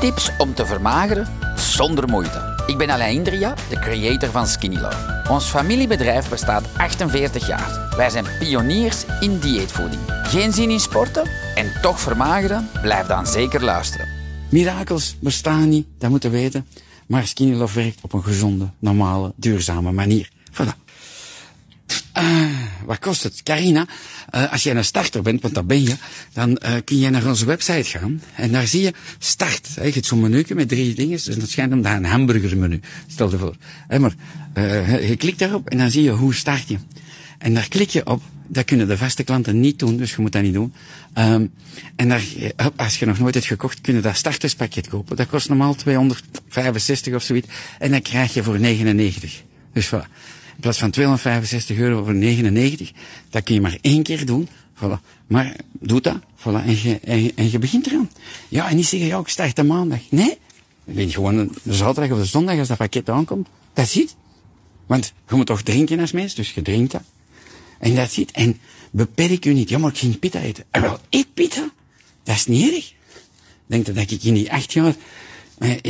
Tips om te vermageren zonder moeite. Ik ben Alain Indria, de creator van Skinny Love. Ons familiebedrijf bestaat 48 jaar. Wij zijn pioniers in dieetvoeding. Geen zin in sporten en toch vermageren? Blijf dan zeker luisteren. Mirakels bestaan niet, dat moeten we weten. Maar Skinny Love werkt op een gezonde, normale, duurzame manier. Voilà. Uh, wat kost het? Carina, uh, als jij een starter bent, want dat ben je, dan uh, kun je naar onze website gaan. En daar zie je start. Je hebt zo'n menu met drie dingen. Dus dat schijnt om daar een hamburgermenu. Stel je voor. Maar je klikt daarop en dan zie je hoe start je. En daar klik je op. Dat kunnen de vaste klanten niet doen, dus je moet dat niet doen. Um, en daar, als je nog nooit hebt gekocht, kun je dat starterspakket kopen. Dat kost normaal 265 of zoiets. En dan krijg je voor 99. Dus voilà. In plaats van 265 euro voor 99, dat kun je maar één keer doen. Maar doe dat. Voilà. En, je, en, en je begint eraan. Ja, en niet zeggen, ja, ik start de maandag. Nee. Weet gewoon de zaterdag of de zondag als dat pakket aankomt. Dat zit. Want je moet toch drinken als mens, dus je drinkt dat. En dat zit. En beperk je niet. Ja, maar ik ging pita eten. En wel, eet pita. Dat is niet erg. Denk dat ik in die acht jaar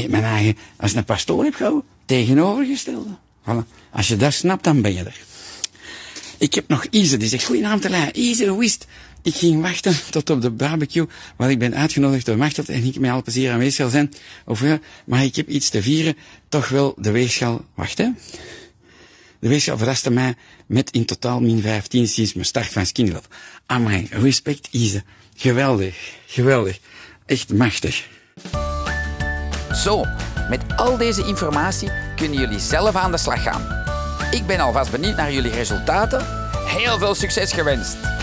mijn eigen, als een pastoor heb gehouden, tegenovergestelde. Als je dat snapt, dan ben je er. Ik heb nog Ise, die zegt, goedenavond Alain. Ise, hoe is het? Ik ging wachten tot op de barbecue, waar ik ben uitgenodigd door Machtel en ik met al plezier aanwezig zijn. Of ja, maar ik heb iets te vieren, toch wel de weegschaal, wacht hè. De weegschaal verraste mij met in totaal min 15 sinds mijn start van Skinny Love. Amai, respect Ise. Geweldig, geweldig. Echt machtig. Zo, met al deze informatie kunnen jullie zelf aan de slag gaan. Ik ben alvast benieuwd naar jullie resultaten. Heel veel succes gewenst!